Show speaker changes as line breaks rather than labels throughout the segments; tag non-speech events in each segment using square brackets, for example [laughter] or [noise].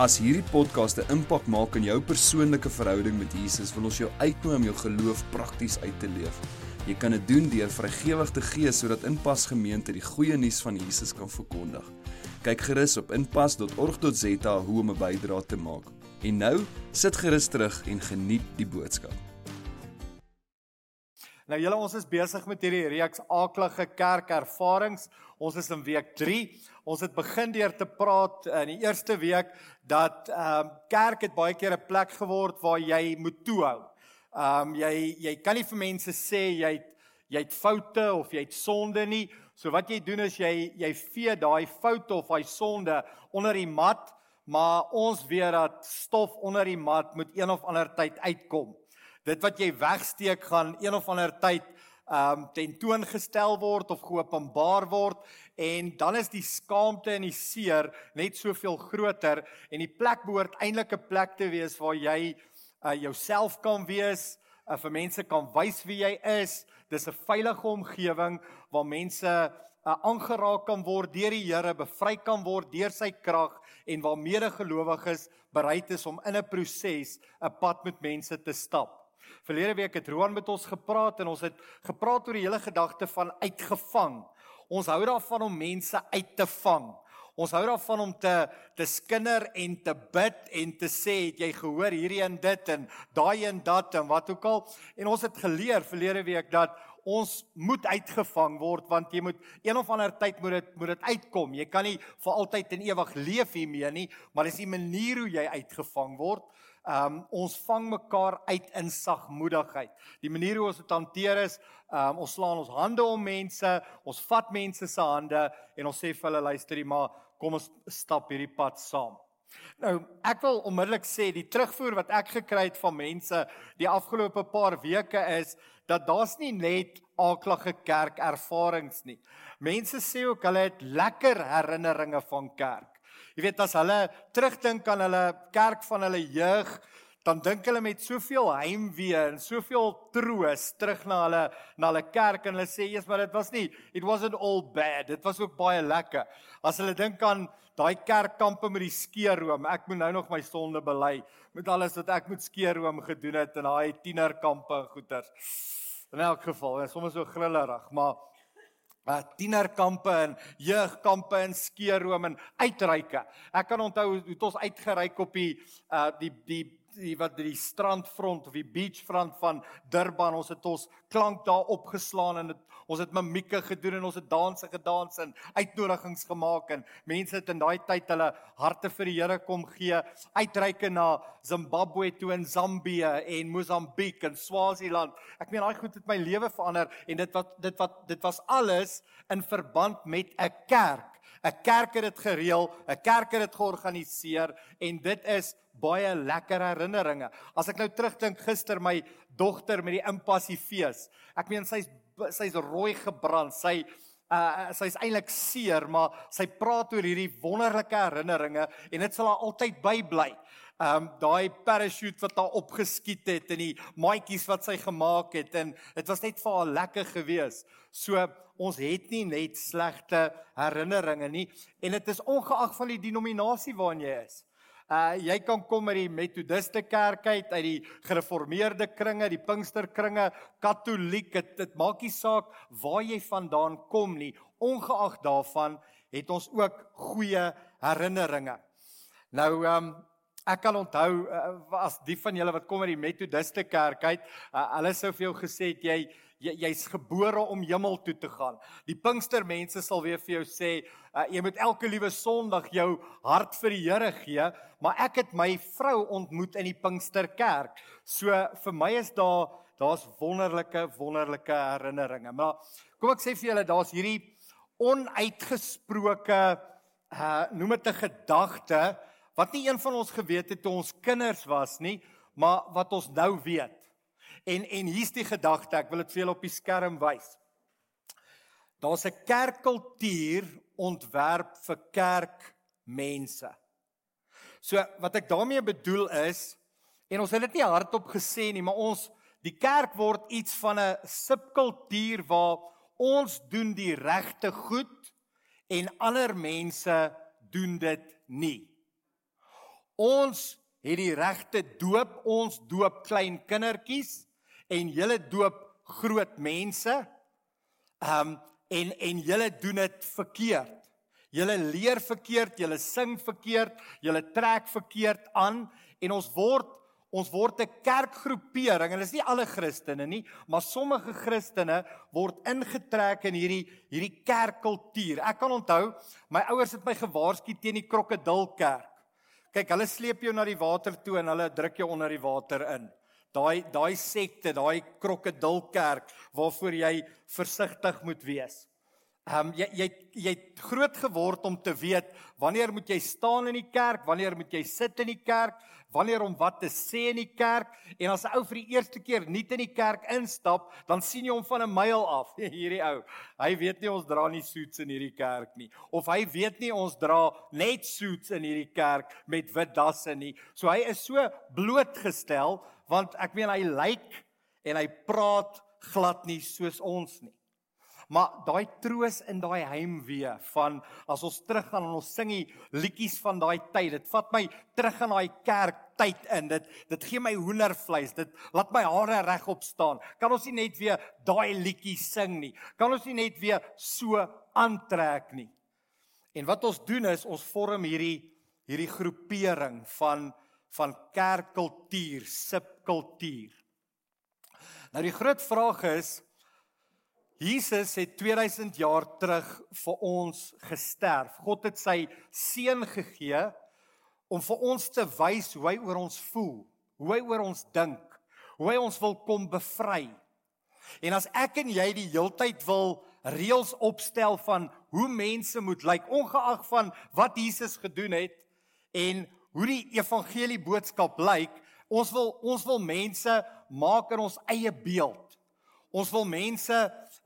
As hierdie podcast 'n impak maak in jou persoonlike verhouding met Jesus, wil ons jou uitnooi om jou geloof prakties uit te leef. Jy kan dit doen deur vrygewig te gee sodat Inpas Gemeente die goeie nuus van Jesus kan verkondig. Kyk gerus op inpas.org.za hoe om 'n bydrae te maak. En nou, sit gerus terug en geniet die boodskap.
Nou julle ons is besig met hierdie reeks aaklige kerkervarings. Ons is in week 3. Ons het begin deur te praat in die eerste week dat ehm um, kerk het baie keer 'n plek geword waar jy moet toehou. Ehm um, jy jy kan nie vir mense sê jy het jy het foute of jy het sonde nie. So wat jy doen is jy jy vee daai foute of daai sonde onder die mat, maar ons weet dat stof onder die mat moet een of ander tyd uitkom dit wat jy wegsteek gaan een of ander tyd ehm um, tentoongestel word of geopenbaar word en dan is die skaamte en die seer net soveel groter en die plek behoort eintlik 'n plek te wees waar jy uh, jouself kan wees, uh, vir mense kan wys wie jy is. Dis 'n veilige omgewing waar mense uh, aangeraak kan word deur die Here, bevry kan word deur sy krag en waar medegelowiges bereid is om in 'n proses 'n pad met mense te stap. Verlede week het Roan met ons gepraat en ons het gepraat oor die hele gedagte van uitgevang. Ons hou daarvan om mense uit te vang. Ons hou daarvan om te te skinder en te bid en te sê het jy gehoor hierdie en dit en daai en dat en wat ook al. En ons het geleer verlede week dat ons moet uitgevang word want jy moet een of ander tyd moet dit moet dit uitkom. Jy kan nie vir altyd en ewig leef hiermee nie, maar dis die manier hoe jy uitgevang word. Ehm um, ons vang mekaar uit in sagmoedigheid. Die manier hoe ons dit hanteer is, ehm um, ons slaan ons hande om mense, ons vat mense se hande en ons sê vir hulle luister, maar kom ons stap hierdie pad saam. Nou, ek wil onmiddellik sê die terugvoer wat ek gekry het van mense die afgelope paar weke is dat daar's nie net aaklige kerk ervarings nie. Mense sê ook hulle het lekker herinneringe van kerk. Jy weet as hulle terugdink aan hulle kerk van hulle jeug, dan dink hulle met soveel heimwee en soveel troos terug na hulle na hulle kerk en hulle sê eers maar dit was nie it wasn't all bad. Dit was ook baie lekker. As hulle dink aan daai kerkkampe met die skeerroom, ek moet nou nog my sonde bely met alles wat ek met skeerroom gedoen het in daai tienerkampe en goeters. In elk geval, is sommer so grillerig, maar uh tienerkampe en jeugkampe en skeerroom en uitreike. Ek kan onthou hoe het ons uitgereik op die uh die die die wat die strandfront of die beachfront van Durban ons het ons klank daar opgeslaan en het, ons het mimieke gedoen en ons het danse gedans en uitnodigings gemaak en mense het in daai tyd hulle harte vir die Here kom gee uitreike na Zimbabwe toe en Zambië en Mosambiek en Swaziland. Ek meen daai goed het my lewe verander en dit wat dit wat dit was alles in verband met 'n kerk. 'n kerk het dit gereël, 'n kerk het dit georganiseer en dit is baie lekker herinneringe. As ek nou terugdink gister my dogter met die impassie fees. Ek meen sy's sy's rooi gebrand. Sy uh sy's eintlik seer, maar sy praat oor hierdie wonderlike herinneringe en dit sal haar altyd bybly. Um daai parachute wat haar opgeskiet het en die maatjies wat sy gemaak het en dit was net vir haar lekker gewees. So ons het nie net slegte herinneringe nie en dit is ongeag van die denominasie waarin jy is. Uh jy kan kom uit die Methodiste kerk uit, uit die gereformeerde kringe, die Pinksterkringe, Katoliek, dit, dit maak nie saak waar jy vandaan kom nie. Ongeag daarvan het ons ook goeie herinneringe. Nou um ek kan onthou uh, as die van julle wat kom uit die Methodiste kerk uit, uh, hulle sou vir jou gesê het jy jy jy's gebore om hemel toe te gaan. Die Pinkstermense sal weer vir jou sê, uh, jy moet elke liewe Sondag jou hart vir die Here gee, maar ek het my vrou ontmoet in die Pinksterkerk. So vir my is daar daar's wonderlike wonderlike herinneringe. Maar kom ek sê vir julle, daar's hierdie onuitgesproke uh noem dit 'n gedagte wat nie een van ons geweet het toe ons kinders was nie, maar wat ons nou weet. En en hier's die gedagte, ek wil dit vir julle op die skerm wys. Daar's 'n kerkkultuur ontwerp vir kerkmense. So wat ek daarmee bedoel is en ons het dit nie hardop gesê nie, maar ons die kerk word iets van 'n subkultuur waar ons doen die regte goed en ander mense doen dit nie. Ons het die regte doop, ons doop klein kindertjies en julle doop groot mense. Ehm um, en en julle doen dit verkeerd. Julle leer verkeerd, julle sing verkeerd, julle trek verkeerd aan en ons word ons word 'n kerkgroepering dit is nie alle Christene nie, maar sommige Christene word ingetrek in hierdie hierdie kerkkultuur. Ek kan onthou, my ouers het my gewaarsku teen die krokodilkerk. Kyk, hulle sleep jou na die water toe en hulle druk jou onder die water in. Daai daai sekte, daai krokodilkerk waarvoor jy versigtig moet wees. Ehm um, jy jy jy het groot geword om te weet wanneer moet jy staan in die kerk, wanneer moet jy sit in die kerk, wanneer om wat te sê in die kerk en as 'n ou vir die eerste keer nuut in die kerk instap, dan sien jy hom van 'n myl af. [laughs] Hierdie ou, hy weet nie ons dra nie suits in hierdie kerk nie of hy weet nie ons dra net suits in hierdie kerk met wit dasse nie. So hy is so blootgestel want ek meen hy lyk en hy praat glad nie soos ons nie. Maar daai troos in daai heimwee van as ons teruggaan en ons sing die liedjies van daai tyd, dit vat my terug in daai kerk tyd in. Dit dit gee my hoendervleis. Dit laat my hare regop staan. Kan ons nie net weer daai liedjies sing nie? Kan ons nie net weer so aantrek nie? En wat ons doen is ons vorm hierdie hierdie groepering van van kerkkultuur, subkultuur. Nou die groot vraag is Jesus het 2000 jaar terug vir ons gesterf. God het sy seun gegee om vir ons te wys hoe hy oor ons voel, hoe hy oor ons dink, hoe hy ons wil kom bevry. En as ek en jy die heeltyd wil reëls opstel van hoe mense moet lyk, ongeag van wat Jesus gedoen het en hoe die evangelie boodskap lyk, ons wil ons wil mense maak in ons eie beeld. Ons wil mense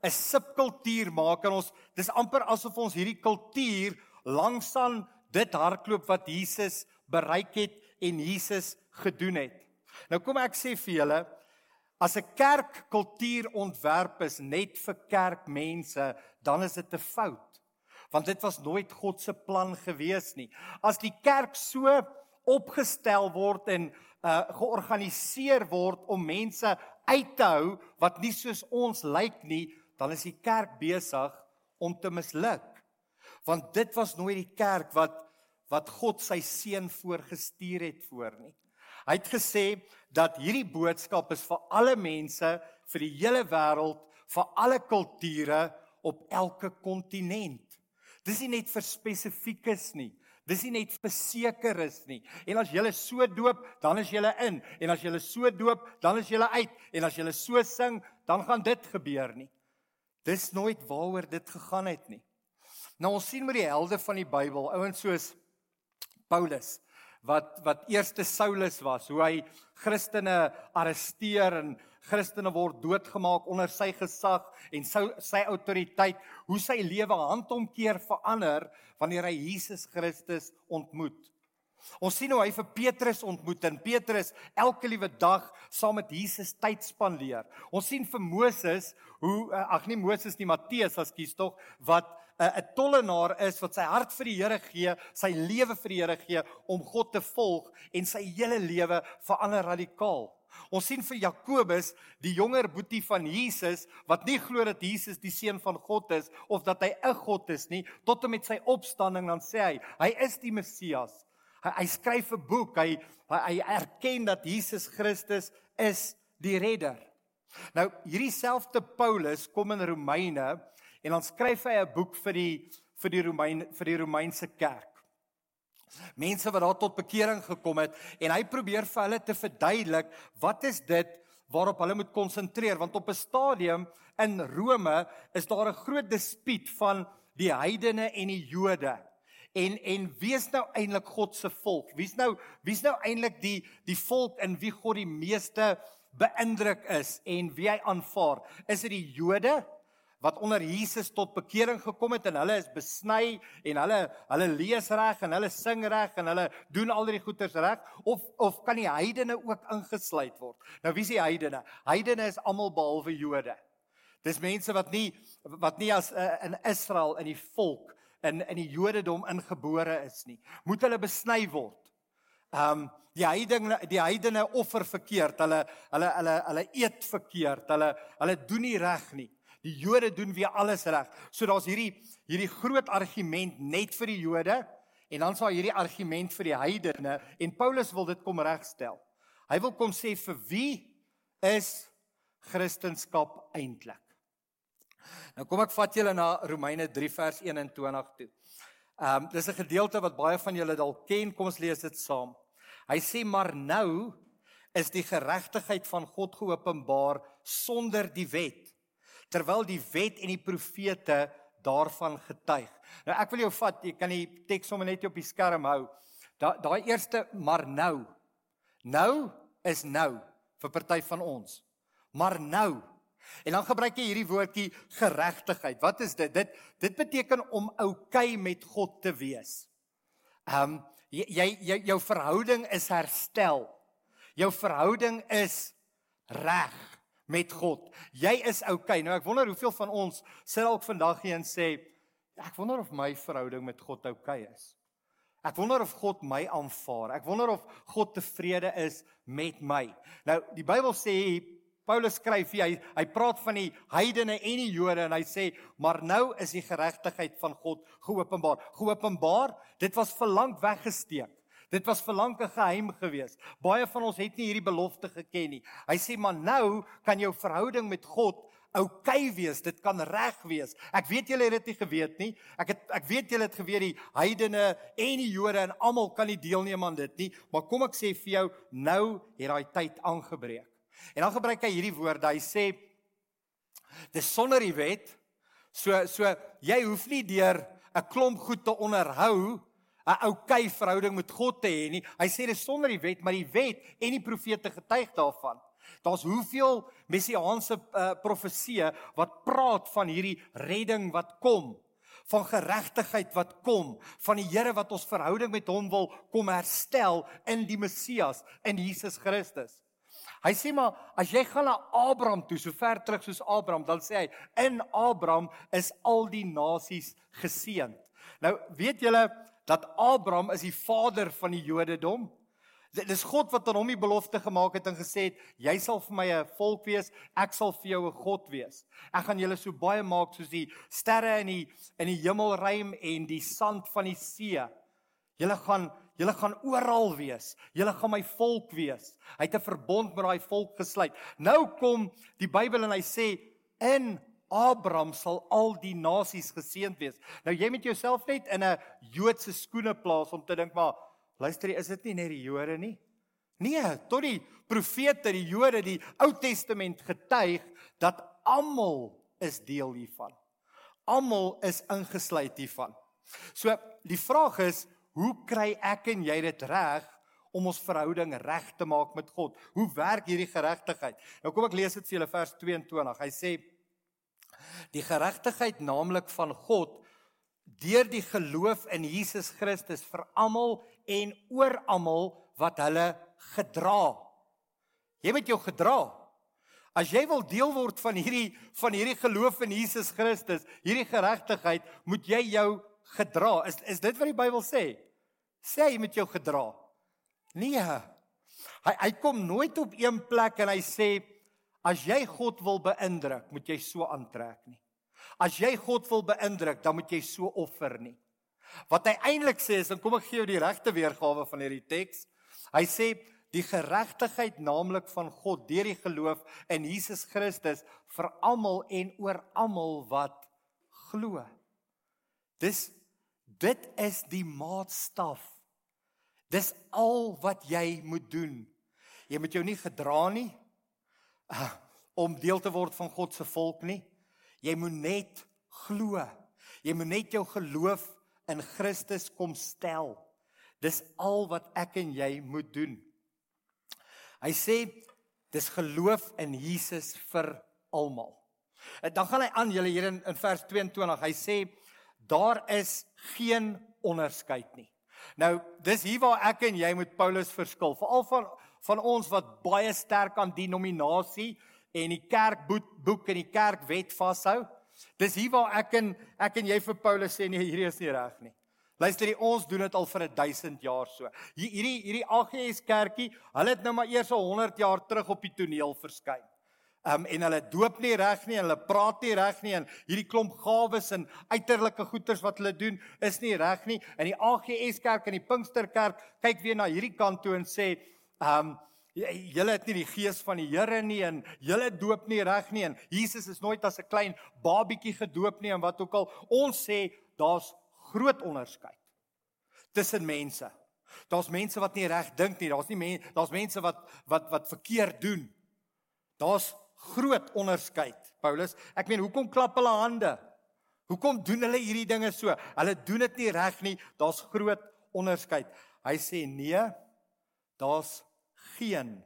'n subkultuur maak en ons dis amper asof ons hierdie kultuur langsaan dit hardloop wat Jesus bereik het en Jesus gedoen het. Nou kom ek sê vir julle as 'n kerk kultuur ontwerp is net vir kerkmense, dan is dit 'n fout. Want dit was nooit God se plan gewees nie. As die kerk so opgestel word en uh georganiseer word om mense uit te hou wat nie soos ons lyk nie, dan is die kerk besig om te misluk. Want dit was nooit die kerk wat wat God sy seun voorgestuur het voor nie. Hy het gesê dat hierdie boodskap is vir alle mense, vir die hele wêreld, vir alle kulture op elke kontinent. Dis nie net vir spesifiekes nie. Dis nie net verseker is nie. En as jy so doop, dan is jy in. En as jy so doop, dan is jy uit. En as jy so sing, dan gaan dit gebeur nie. Dis nooit waaroor dit gegaan het nie. Nou ons sien met die helde van die Bybel, ouens soos Paulus wat wat eerste Saulus was, hoe hy Christene arresteer en Christene word doodgemaak onder sy gesag en sy sy autoriteit, hoe sy lewe handomkeer verander wanneer hy Jesus Christus ontmoet. Ons sien hoe hy vir Petrus ontmoet en Petrus elke liewe dag saam met Jesus tyd spandeer. Ons sien vir Moses hoe eh, ag nee Moses nie Matteus askies tog wat eh, 'n 'n tollenaar is wat sy hart vir die Here gee, sy lewe vir die Here gee om God te volg en sy hele lewe verander radikaal. Ons sien vir Jakobus, die jonger boetie van Jesus, wat nie glo dat Jesus die seun van God is of dat hy 'n God is nie, tot en met sy opstanding dan sê hy, hy is die Messias. Hy, hy skryf 'n boek. Hy, hy erken dat Jesus Christus is die redder. Nou hierdie selfde Paulus kom in Romeine en dan skryf hy 'n boek vir die vir die Romein vir die Romeinse kerk. Mense wat daar tot bekering gekom het en hy probeer vir hulle te verduidelik wat is dit waarop hulle moet konsentreer want op 'n stadium in Rome is daar 'n groot dispuut van die heidene en die Jode. En en wie's nou eintlik God se volk? Wie's nou wie's nou eintlik die die volk in wie God die meeste beïndruk is en wie hy aanvaar, is dit die Jode wat onder Jesus tot bekering gekom het en hulle is besny en hulle hulle lees reg en hulle sing reg en hulle doen al die goeders reg of of kan die heidene ook ingesluit word. Nou wie is die heidene? Heidene is almal behalwe Jode. Dis mense wat nie wat nie as uh, in Israel in die volk in in die Jodendom ingebore is nie. Moet hulle besny word. Um die heidene die heidene offer verkeerd. Hulle hulle hulle hulle eet verkeerd. Hulle hulle doen nie reg nie. Die Jode doen weer alles reg. So daar's hierdie hierdie groot argument net vir die Jode en dan sal hierdie argument vir die heidene en Paulus wil dit kom regstel. Hy wil kom sê vir wie is Christendom eintlik? Nou kom ek vat julle na Romeine 3 vers 21 toe. Ehm um, dis 'n gedeelte wat baie van julle dalk ken. Kom ons lees dit saam. Hy sê maar nou is die geregtigheid van God geopenbaar sonder die wet terwyl die wet en die profete daarvan getuig. Nou ek wil jou vat, jy kan die teks sommer net op die skerm hou. Daai daai eerste maar nou. Nou is nou vir party van ons. Maar nou. En dan gebruik jy hierdie woordjie geregtigheid. Wat is dit? Dit dit beteken om okay met God te wees. Ehm um, jy jy jou verhouding is herstel. Jou verhouding is reg met God. Jy is. Okay. Nou ek wonder hoeveel van ons sit dalk vandag hier en sê ek wonder of my verhouding met God okay is. Ek wonder of God my aanvaar. Ek wonder of God tevrede is met my. Nou die Bybel sê Paulus skryf hy hy praat van die heidene en die Jode en hy sê maar nou is die geregtigheid van God geopenbaar. Geopenbaar, dit was vir lank weggesteek. Dit was vir lank 'n geheim gewees. Baie van ons het nie hierdie belofte geken nie. Hy sê maar nou kan jou verhouding met God oukei okay wees. Dit kan reg wees. Ek weet julle het dit nie geweet nie. Ek het ek weet julle het geweet die heidene en die Jode en almal kan nie deelneem aan dit nie. Maar kom ek sê vir jou, nou het daai tyd aangebreek. En dan gebruik hy hierdie woorde. Hy sê dis sonder die wet. So so jy hoef nie deur 'n klomp goed te onderhou 'n oukei verhouding met God te hê nie. Hy sê dis sonder die wet, maar die wet en die profete getuig daarvan. Daar's hoeveel messiaanse uh, profeseë wat praat van hierdie redding wat kom, van geregtigheid wat kom, van die Here wat ons verhouding met hom wil kom herstel in die Messias, in Jesus Christus. Hy sê maar as jy gaan na Abraham toe, so ver terug soos Abraham, dan sê hy in Abraham is al die nasies geseën. Nou weet julle dat Abraham is die vader van die Jodendom. Dit is God wat aan hom die belofte gemaak het en gesê het jy sal vir my 'n volk wees, ek sal vir jou 'n God wees. Ek gaan julle so baie maak soos die sterre in die in die hemelruim en die sand van die see. Julle gaan julle gaan oral wees. Julle gaan my volk wees. Hy het 'n verbond met daai volk gesluit. Nou kom die Bybel en hy sê in Abraham sal al die nasies geseënd wees. Nou jy met jouself net in 'n Joodse skoene plaas om te dink maar luister is dit nie net die Jode nie? Nee, tot die profete, die Jode, die Ou Testament getuig dat almal is deel hiervan. Almal is ingesluit hiervan. So die vraag is, hoe kry ek en jy dit reg om ons verhouding reg te maak met God? Hoe werk hierdie geregtigheid? Nou kom ek lees dit vir julle vers 22. Hy sê die geregtigheid naamlik van God deur die geloof in Jesus Christus vir almal en oor almal wat hulle gedra. Jy moet jou gedra. As jy wil deel word van hierdie van hierdie geloof in Jesus Christus, hierdie geregtigheid, moet jy jou gedra. Is is dit wat die Bybel sê? Sê jy moet jou gedra. Nee. Hy hy kom nooit op een plek en hy sê As jy God wil beïndruk, moet jy so aantrek nie. As jy God wil beïndruk, dan moet jy so offer nie. Wat hy eintlik sê is, en kom ek gee jou die regte weergawe van hierdie teks. Hy sê die geregtigheid naamlik van God deur die geloof in Jesus Christus vir almal en oor almal wat glo. Dis dit is die maatstaf. Dis al wat jy moet doen. Jy moet jou nie gedra nie om deel te word van God se volk nie. Jy moet net glo. Jy moet net jou geloof in Christus kom stel. Dis al wat ek en jy moet doen. Hy sê Dis geloof in Jesus vir almal. En dan gaan hy aan julle hier in, in vers 22. Hy sê daar is geen onderskeid nie. Nou, dis hier waar ek en jy met Paulus verskil. Veral van van ons wat baie sterk aan denominasie en die kerkboek en die kerkwet vashou. Dis hier waar ek en ek en jy vir Paulus sê nee, hierdie is nie reg nie. Luister, die, ons doen dit al vir 1000 jaar so. Hierdie hierdie AGS kerkie, hulle het nou maar eers al 100 jaar terug op die toneel verskyn. Um en hulle doop nie reg nie, hulle praat nie reg nie en hierdie klomp gawes en uiterlike goeders wat hulle doen is nie reg nie. In die AGS kerk en die Pinksterkerk kyk weer na hierdie kant toe en sê, um julle het nie die gees van die Here nie en julle doop nie reg nie en Jesus is nooit as 'n klein babietjie gedoop nie en wat ook al. Ons sê daar's groot onderskeid tussen mense. Daar's mense wat nie reg dink nie. Daar's nie mense, daar's mense wat wat wat verkeerd doen. Daar's groot onderskeid. Paulus, ek meen, hoekom klap hulle hande? Hoekom doen hulle hierdie dinge so? Hulle doen dit nie reg nie. Daar's groot onderskeid. Hy sê nee. Daar's geen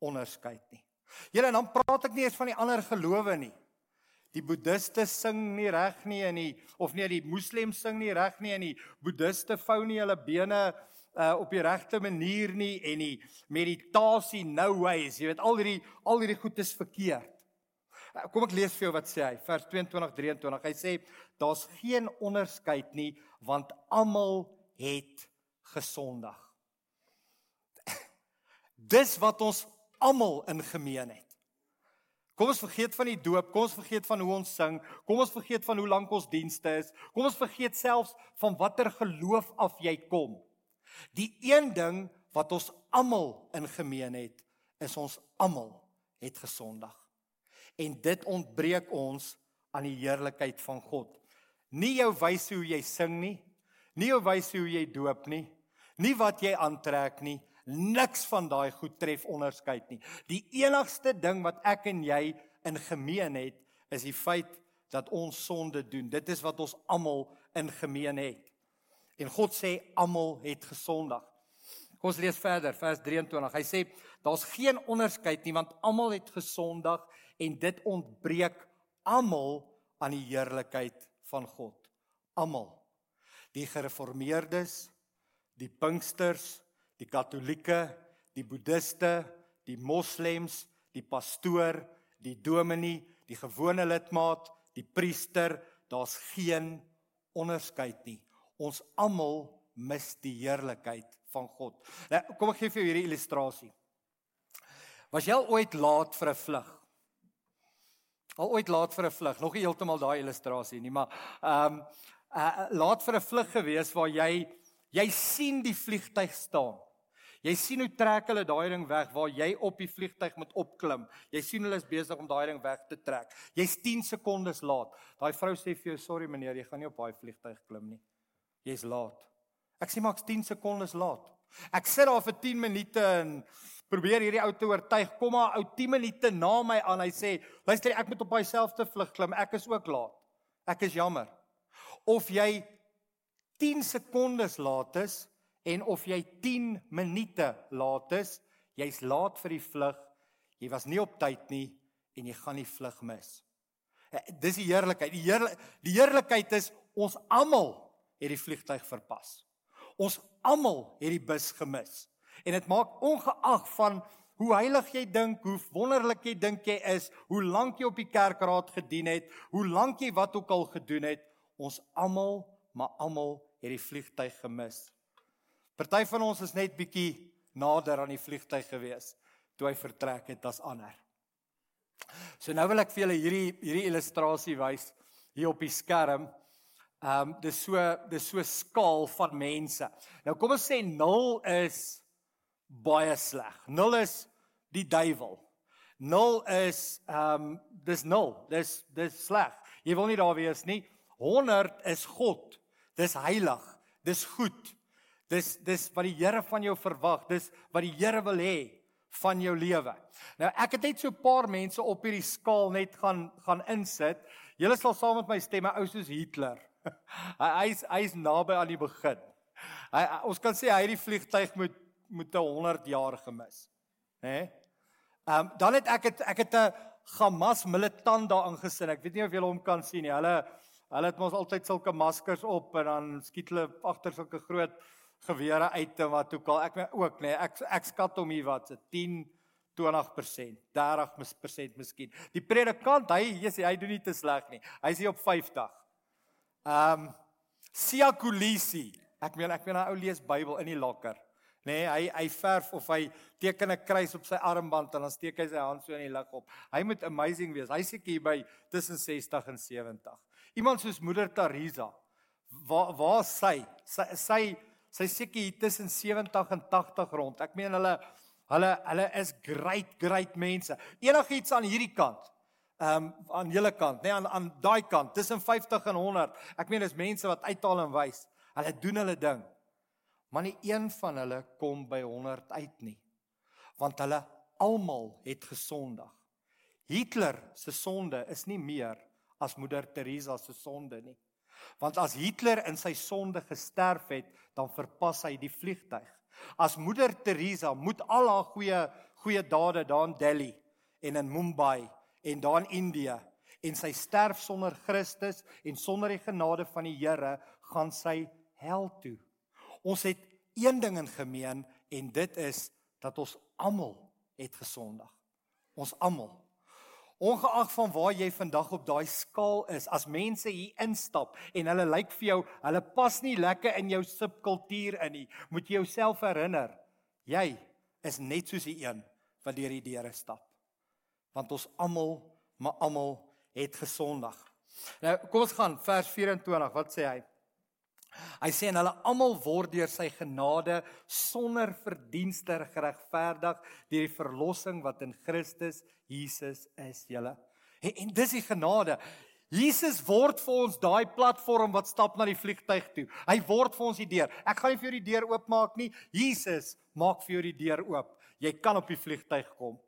onderskeid nie. Julle dan praat ek nie eens van die ander gelowe nie. Die boeddiste sing nie reg nie en die of nee die moslems sing nie reg nie en die boeddiste vou nie hulle bene uh op die regte manier nie en die meditasie no ways jy weet al hierdie al hierdie goed is verkeerd. Uh, kom ek lees vir jou wat sê hy vers 22 23 hy sê daar's geen onderskeid nie want almal het gesondag. Dis wat ons almal in gemeen het. Kom ons vergeet van die doop, kom ons vergeet van hoe ons sing, kom ons vergeet van hoe lank ons dienste is. Kom ons vergeet selfs van watter geloof af jy kom. Die een ding wat ons almal in gemeen het, is ons almal het gesondag. En dit ontbreek ons aan die heerlikheid van God. Nie jou wyse hoe jy sing nie, nie jou wyse hoe jy doop nie, nie wat jy aantrek nie, Niks van daai goed tref onderskeid nie. Die enigste ding wat ek en jy in gemeen het, is die feit dat ons sonde doen. Dit is wat ons almal in gemeen het. En God sê almal het gesondag. Kom ons lees verder, vers 23. Hy sê daar's geen onderskeid nie want almal het gesondag en dit ontbreek almal aan die heerlikheid van God. Almal. Die gereformeerdes, die Pinksters, die Katolieke, die Boeddiste, die Moslems, die pastoor, die dominee, die gewone lidmaat, die priester, daar's geen onderskeid nie. Ons almal mis die heerlikheid van God. Nou, kom ek gee vir jou hierdie illustrasie. Was jy al ooit laat vir 'n vlug? Al ooit laat vir 'n vlug? Nog nie heeltemal daai illustrasie nie, maar ehm um, uh, laat vir 'n vlug gewees waar jy jy sien die vliegtyg staan. Jy sien hoe trek hulle daai ding weg waar jy op die vliegtyg moet opklim. Jy sien hulle is besig om daai ding weg te trek. Jy's 10 sekondes laat. Daai vrou sê vir jou, "Sorry meneer, jy gaan nie op daai vliegtyg klim nie. Jy's laat." Ek sê maar ek's 10 sekondes laat. Ek sit daar vir 10 minute en probeer hierdie ou te oortuig. Kom maar ou 10 minute na my aan. Hy sê, "Luister, ek moet op daai selfde vlug klim. Ek is ook laat. Ek is jammer." Of jy 10 sekondes laat is, en of jy 10 minute laat is, jy's laat vir die vlug, jy was nie op tyd nie en jy gaan die vlug mis. Eh, dis die heerlikheid. Die heerlik die heerlikheid is ons almal het die vliegtyg verpas. Ons almal het die bus gemis. En dit maak ongeag van hoe heilig jy dink, hoe wonderlik jy dink jy is, hoe lank jy op die kerkraad gedien het, hoe lank jy wat ook al gedoen het, ons almal, maar almal het die vliegtyg gemis. Party van ons is net bietjie nader aan die vliegtyg gewees toe hy vertrek het as ander. So nou wil ek vir julle hierdie hierdie illustrasie wys hier op die skerm. Ehm um, dis so dis so skaal van mense. Nou kom ons sê 0 is baie sleg. 0 is die duiwel. 0 is ehm um, dis 0. Dis dis sleg. Jy wil nie daar wees nie. 100 is God. Dis heilig. Dis goed. Dis dis wat die Here van jou verwag. Dis wat die Here wil hê van jou lewe. Nou ek het net so 'n paar mense op hierdie skaal net gaan gaan insit. Julle sal saam met my stem, ou soos Hitler. [laughs] hy hy's hy's naby aan die begin. Hy ons kan sê hy het die vliegtyg met met 'n 100 jaar gemis. Hè? Ehm um, dan het ek het ek het 'n Hamas militant daar ingesin. Ek weet nie of julle hom kan sien nie. Hulle hulle het mos altyd sulke maskers op en dan skiet hulle agter sulke groot gewere uit en wat ook al. Ek ook nê. Nee, ek ek skat hom hier wat 10 20%, 30% miskien. Die predikant, hy Jesus, hy doen nie te sleg nie. Hy hier op 50. Ehm um, Sia Kulisi. Ek meen ek meen hy ou lees Bybel in die lokker. Nê, nee, hy hy verf of hy teken 'n kruis op sy armband en dan steek hy sy hand so in die lug op. Hy moet amazing wees. Hy seker hier by tussen 60 en 70. Iemand soos Moeder Teresa. Waar waar sy sy sy sy seker hier tussen 70 en 80 rond. Ek meen hulle hulle hulle is great great mense. Enigiets aan hierdie kant. Ehm um, aan julle kant, nê, nee, aan aan daai kant, tussen 50 en 100. Ek meen dis mense wat uithaal en wys. Hulle doen hulle ding. Maar nie een van hulle kom by 100 uit nie. Want hulle almal het gesondig. Hitler se sonde is nie meer as moeder Teresa se sonde nie. Want as Hitler in sy sonde gesterf het, dan verpas hy die vliegtyg. As moeder Teresa moet al haar goeie goeie dade daar in Delhi en in Mumbai en daar in Indië en sy sterf sonder Christus en sonder die genade van die Here gaan sy hel toe. Ons het een ding in gemeen en dit is dat ons almal het gesondig. Ons almal. Ongeag van waar jy vandag op daai skaal is, as mense hier instap en hulle lyk vir jou, hulle pas nie lekker in jou subkultuur in nie, moet jy jouself herinner, jy is net soos die een wat deur die deure stap. Want ons almal, maar almal het gesondig. Nou kom ons gaan vers 24, wat sê hy? Hy sê en hulle almal word deur sy genade sonder verdienste geregverdig deur die verlossing wat in Christus Jesus is, julle. En, en dis die genade. Jesus word vir ons daai platform wat stap na die vliegtyg toe. Hy word vir ons die deur. Ek gaan nie vir jou die deur oopmaak nie. Jesus maak vir jou die deur oop. Jy kan op die vliegtyg kom.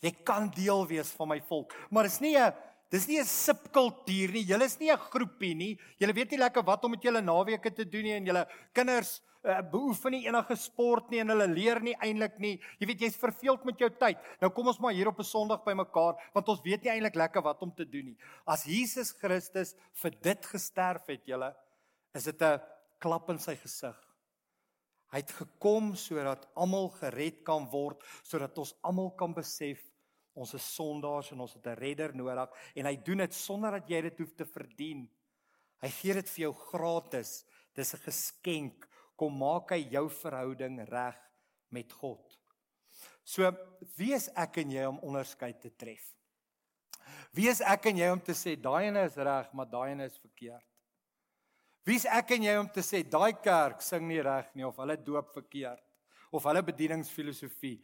Jy kan deel wees van my volk. Maar dis nie 'n Dis nie 'n subkultuur nie. Julle is nie 'n groepie nie. Julle weet nie lekker wat om met julle naweke te doen nie en julle kinders uh, beoefen nie enige sport nie en hulle leer nie eintlik nie. Jy weet jy's verveeld met jou tyd. Nou kom ons maar hier op 'n Sondag by mekaar want ons weet nie eintlik lekker wat om te doen nie. As Jesus Christus vir dit gesterf het, julle, is dit 'n klap in sy gesig. Hy het gekom sodat almal gered kan word, sodat ons almal kan besef Ons is sondaars en ons het 'n redder nodig en hy doen dit sonder dat jy dit hoef te verdien. Hy gee dit vir jou gratis. Dis 'n geskenk. Kom maak hy jou verhouding reg met God. So, wie is ek en jy om onderskeid te tref? Wie is ek en jy om te sê daai ene is reg, maar daai ene is verkeerd? Wie is ek en jy om te sê daai kerk sing nie reg nie of hulle doop verkeerd of hulle bedieningsfilosofie?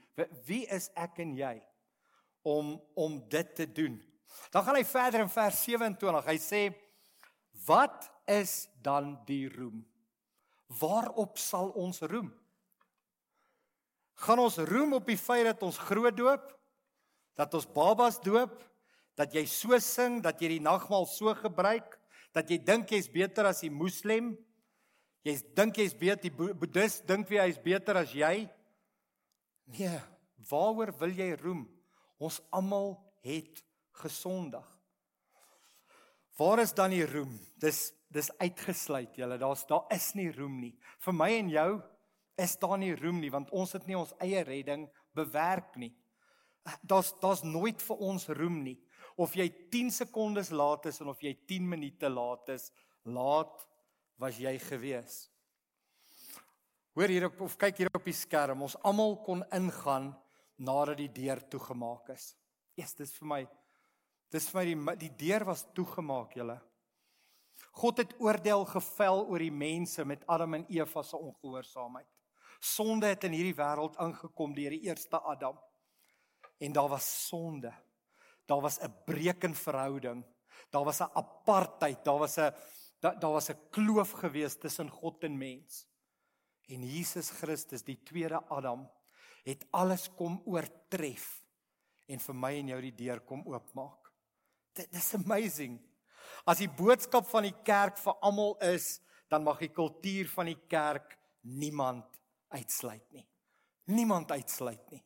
Wie is ek en jy? Om om dit te doen. Dan gaan hy verder in vers 27. Hy sê wat is dan die roem? Waarop sal ons roem? Gaan ons roem op die feit dat ons groot doop? Dat ons babas doop? Dat jy so sing, dat jy die nagmaal so gebruik, dat jy dink jy's beter as die moslim? Jy dink jy's beter die boeddhis dink wie hy's beter as jy? Nee, waaroor wil jy roem? Ons almal het gesondig. Waar is dan die roem? Dis dis uitgesluit, julle. Daar's daar is nie roem nie. Vir my en jou is daar nie roem nie want ons het nie ons eie redding bewerk nie. Daar's daar's nooit vir ons roem nie. Of jy 10 sekondes laat is en of jy 10 minute laat is, laat was jy gewees. Hoor hier op of kyk hier op die skerm. Ons almal kon ingaan nadat die deur toegemaak is. Eers dis vir my dis vir my die die deur was toegemaak julle. God het oordeel gevel oor die mense met Adam en Eva se ongehoorsaamheid. Sonde het in hierdie wêreld ingekom deur die eerste Adam. En daar was sonde. Daar was 'n breek in verhouding. Daar was 'n apartheid, daar was 'n daar, daar was 'n kloof gewees tussen God en mens. En Jesus Christus, die tweede Adam, het alles kom oortref en vir my en jou die deur kom oopmaak. Dit is amazing. As die boodskap van die kerk vir almal is, dan mag die kultuur van die kerk niemand uitsluit nie. Niemand uitsluit nie.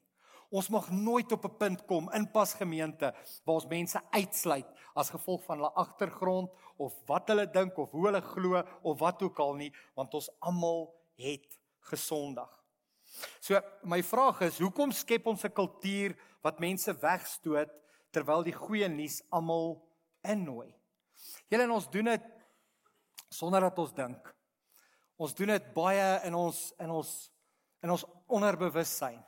Ons mag nooit op 'n punt kom in pas gemeente waar ons mense uitsluit as gevolg van hulle agtergrond of wat hulle dink of hoe hulle glo of wat ook al nie, want ons almal het gesondag. So my vraag is, hoekom skep ons 'n kultuur wat mense wegstoot terwyl die goeie nuus almal innooi? Julle en ons doen dit sonder dat ons dink. Ons doen dit baie in ons in ons in ons onderbewussyn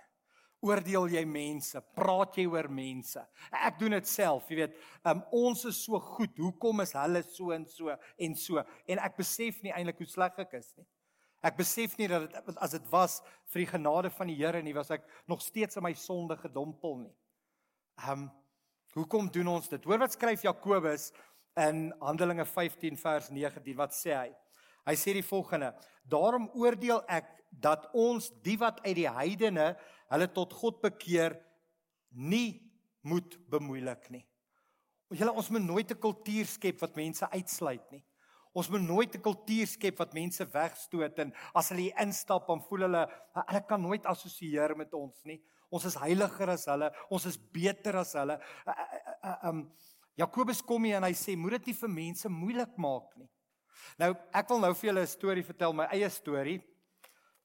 oordeel jy mense, praat jy oor mense. Ek doen dit self, jy weet, um, ons is so goed, hoekom is hulle so en so en so? En ek besef nie eintlik hoe sleg ek is nie. Ek besef nie dat dit as dit was vir die genade van die Here nie, was ek nog steeds in my sonde gedompel nie. Ehm um, hoekom doen ons dit? Hoor wat skryf Jakobus in Handelinge 15 vers 19, wat sê hy? Hy sê die volgende: Daarom oordeel ek dat ons die wat uit die heidene hulle tot God bekeer nie moet bemoeilik nie. Julle ons moet nooit 'n kultuur skep wat mense uitsluit nie. Ons moet nooit 'n kultuur skep wat mense wegstoot en as hulle instap dan voel hulle hulle kan nooit assosieer met ons nie. Ons is heiliger as hulle, ons is beter as hulle. Um Jakobus kom hier en hy sê moet dit nie vir mense moeilik maak nie. Nou ek wil nou vir julle 'n storie vertel, my eie storie.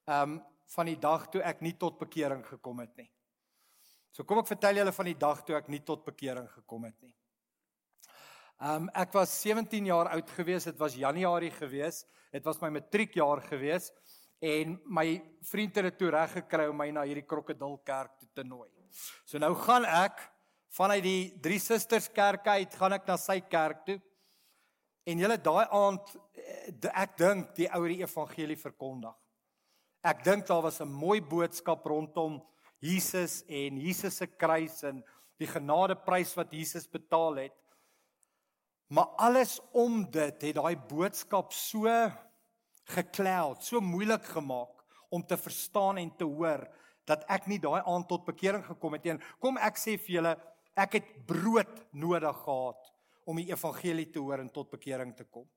Um van die dag toe ek nie tot bekering gekom het nie. So kom ek vertel julle van die dag toe ek nie tot bekering gekom het nie. Um ek was 17 jaar oud gewees, dit was Januarie gewees. Dit was my matriekjaar gewees en my vriend het dit toe reg gekry om my na hierdie krokodilkerk toe te nooi. So nou gaan ek vanuit die Drie Susters kerk uit, gaan ek na sy kerk toe. En julle daai aand eh, ek dink die ou die evangelie verkondig. Ek dink daar was 'n mooi boodskap rondom Jesus en Jesus se kruis en die genadeprys wat Jesus betaal het. Maar alles om dit het daai boodskap so gekloud, so moeilik gemaak om te verstaan en te hoor dat ek nie daai aand tot bekering gekom het nie. Kom ek sê vir julle, ek het brood nodig gehad om die evangelie te hoor en tot bekering te kom.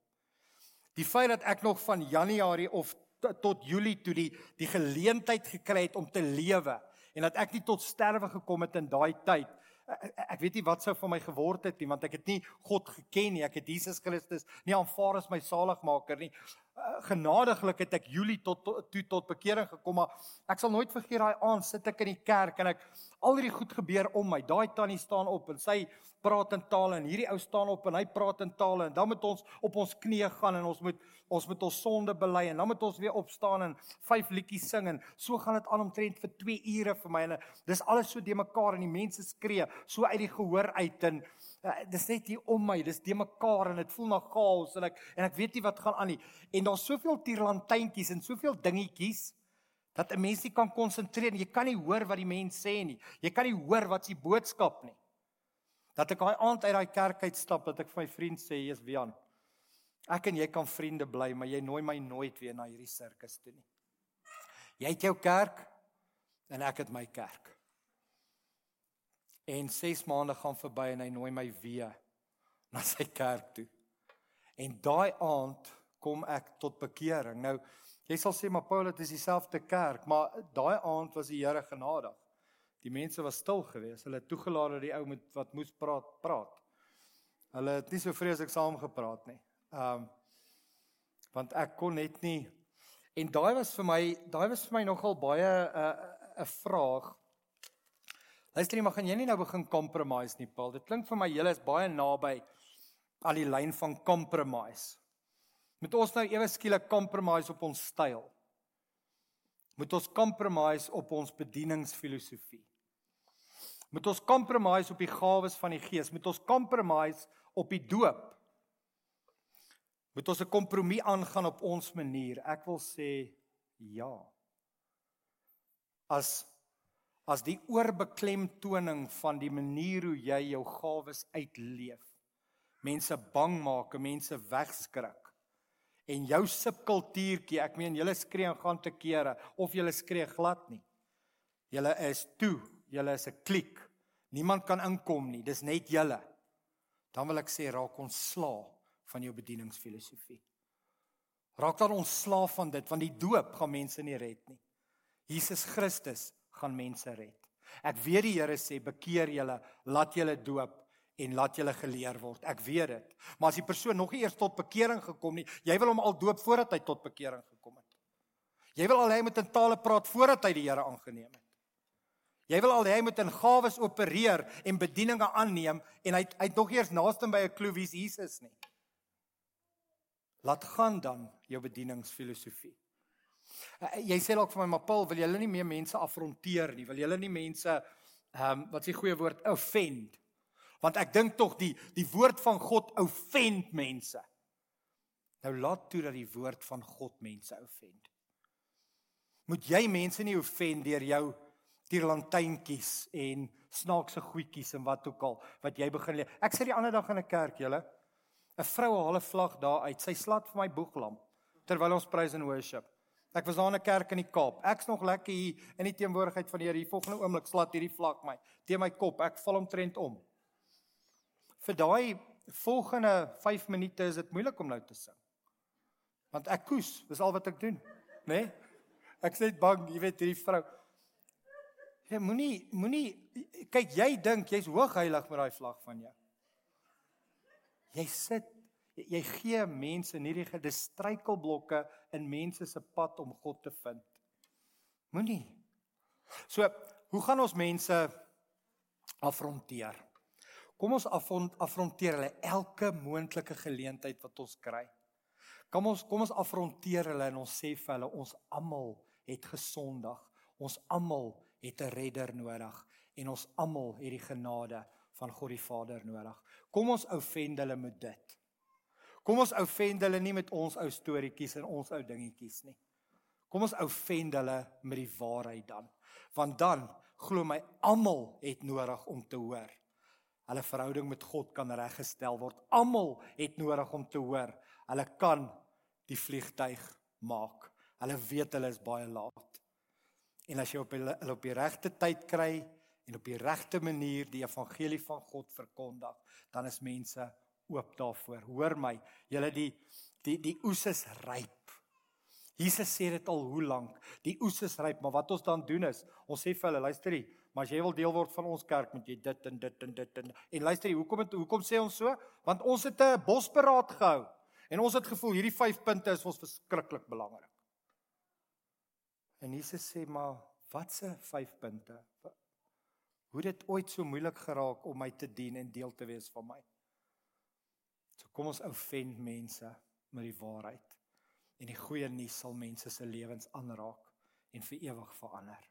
Die feit dat ek nog van Januarie of tot Julie toe die die geleentheid gekry het om te lewe en dat ek nie tot sterwe gekom het in daai tyd. Ek weet nie wat sou van my geword het nie want ek het nie God geken nie. Ek het Jesus Christus nie aanvaar as my saligmaker nie. Genadiglik het ek Julie tot toe tot bekering gekom maar ek sal nooit vergeet daai aand sit ek in die kerk en ek al hierdie goed gebeur om my. Daai tannie staan op en sy praat in tale en hierdie ou staan op en hy praat in tale en dan moet ons op ons knieë gaan en ons moet ons moet ons sonde bely en dan moet ons weer opstaan en vyf liedjies sing en so gaan dit aan omtrent vir 2 ure vir my en dis alles so de mekaar en die mense skree so uit die gehoor uit en dis net hier om my dis de mekaar en dit voel na chaos en ek en ek weet nie wat gaan aan nie en daar's soveel tierlantuintjies en soveel dingetjies dat 'n mens nie kan konsentreer jy kan nie hoor wat die mense sê nie jy kan nie hoor wat se boodskap nie dat ek daai aand uit daai kerk uitstap dat ek vir my vriend sê jy's Wian. Ek en jy kan vriende bly, maar jy nooi my nooit weer na hierdie sirkus toe nie. Jy het jou kerk en ek het my kerk. En 6 maande gaan verby en hy nooi my weer na sy kerk toe. En daai aand kom ek tot bekering. Nou jy sal sê maar Paulus is dieselfde kerk, maar daai aand was die Here genadig. Die mense was stil geweest. Hulle het toegelaat dat die ou met wat moes praat, praat. Hulle het nie so vreeslik saam gepraat nie. Ehm um, want ek kon net nie en daai was vir my, daai was vir my nogal baie 'n uh, 'n vraag. Luister jy maar gaan jy nie nou begin compromise nie, Paul. Dit klink vir my julle is baie naby aan die lyn van compromise. Moet ons nou ewe skielik compromise op ons styl? Moet ons compromise op ons bedieningsfilosofie? Moet ons compromise op die gawes van die Gees? Moet ons compromise op die doop? Moet ons 'n kompromie aangaan op ons manier? Ek wil sê ja. As as die oorbeklemtoning van die manier hoe jy jou gawes uitleef. Mense bang maak, mense wegskrik. En jou subkultuurtjie, ek meen julle skree en gaan te kere of julle skree glad nie. Julle is toe julle is 'n kliek. Niemand kan inkom nie, dis net julle. Dan wil ek sê raak ons slaaf van jou bedieningsfilosofie. Raak dan ons slaaf van dit want die doop gaan mense nie red nie. Jesus Christus gaan mense red. Ek weet die Here sê bekeer julle, laat julle doop en laat julle geleer word. Ek weet dit. Maar as die persoon nog nie eers tot bekering gekom nie, jy wil hom al doop voordat hy tot bekering gekom het. Jy wil al hy met 'n tale praat voordat hy die Here aangeneem het. Jy wil al hy met 'n gawes opereer en bedieninge aanneem en hy hy het nog eers naaste by 'n klou wie's Jesus nie. Laat gaan dan jou bedieningsfilosofie. Uh, jy sê dalk vir my, maar Paul, wil jy nie meer mense afronteer nie? Wil jy nie mense ehm um, wat die goeie woord offend? Want ek dink tog die die woord van God offend mense. Nou laat toe dat die woord van God mense offend. Moet jy mense nie offend deur jou tierlantynkies en snaakse goedjies en wat ook al wat jy begin leer. Ek sê die ander dag in 'n kerk, julle, 'n vrou haal 'n vlag daar uit. Sy slat vir my boeglamp terwyl ons praise and worship. Ek was daar in 'n kerk in die Kaap. Ek's nog lekker hier in die teenwoordigheid van die Here. Die volgende oomblik slat hierdie vlag my teen my kop. Ek val omtrent om. Vir daai volgende 5 minute is dit moeilik om nou te sing. Want ek koes, dis al wat ek doen, né? Nee? Ek sê bang, jy weet hierdie vrou Jy moenie moenie kyk jy dink jy's hoog heilig met daai vlag van jou. Jy sit jy gee mense nie die gestruikelblokke in mense se pad om God te vind. Moenie. So, hoe gaan ons mense afronteer? Kom ons afronteer hulle elke moontlike geleentheid wat ons kry. Kom ons kom ons afronteer hulle en ons sê vir hulle ons almal het gesondag. Ons almal het 'n redder nodig en ons almal het die genade van God die Vader nodig. Kom ons ou vend hulle met dit. Kom ons ou vend hulle nie met ons ou storieetjies en ons ou dingetjies nie. Kom ons ou vend hulle met die waarheid dan. Want dan glo my almal het nodig om te hoor. Hulle verhouding met God kan reggestel word. Almal het nodig om te hoor. Hulle kan die vliegtyg maak. Hulle weet hulle is baie laat. En as jy op hulle op die regte tyd kry en op die regte manier die evangelie van God verkondig, dan is mense oop daarvoor. Hoor my, julle die die die oes is ryp. Jesus sê dit al hoe lank. Die oes is ryp, maar wat ons dan doen is, ons sê vir hulle, luister hier, maar as jy wil deel word van ons kerk, moet jy dit en dit en dit en en luister hier, hoekom het hoekom sê ons so? Want ons het 'n bosberaad gehou en ons het gevoel hierdie 5 punte is ons verskriklik belangrik. En Jesus sê maar watse 5 punte? Hoe dit ooit so moeilik geraak om my te dien en deel te wees van my. So kom ons ou vent mense met die waarheid. En die goeie nuus sal mense se lewens aanraak en vir ewig verander.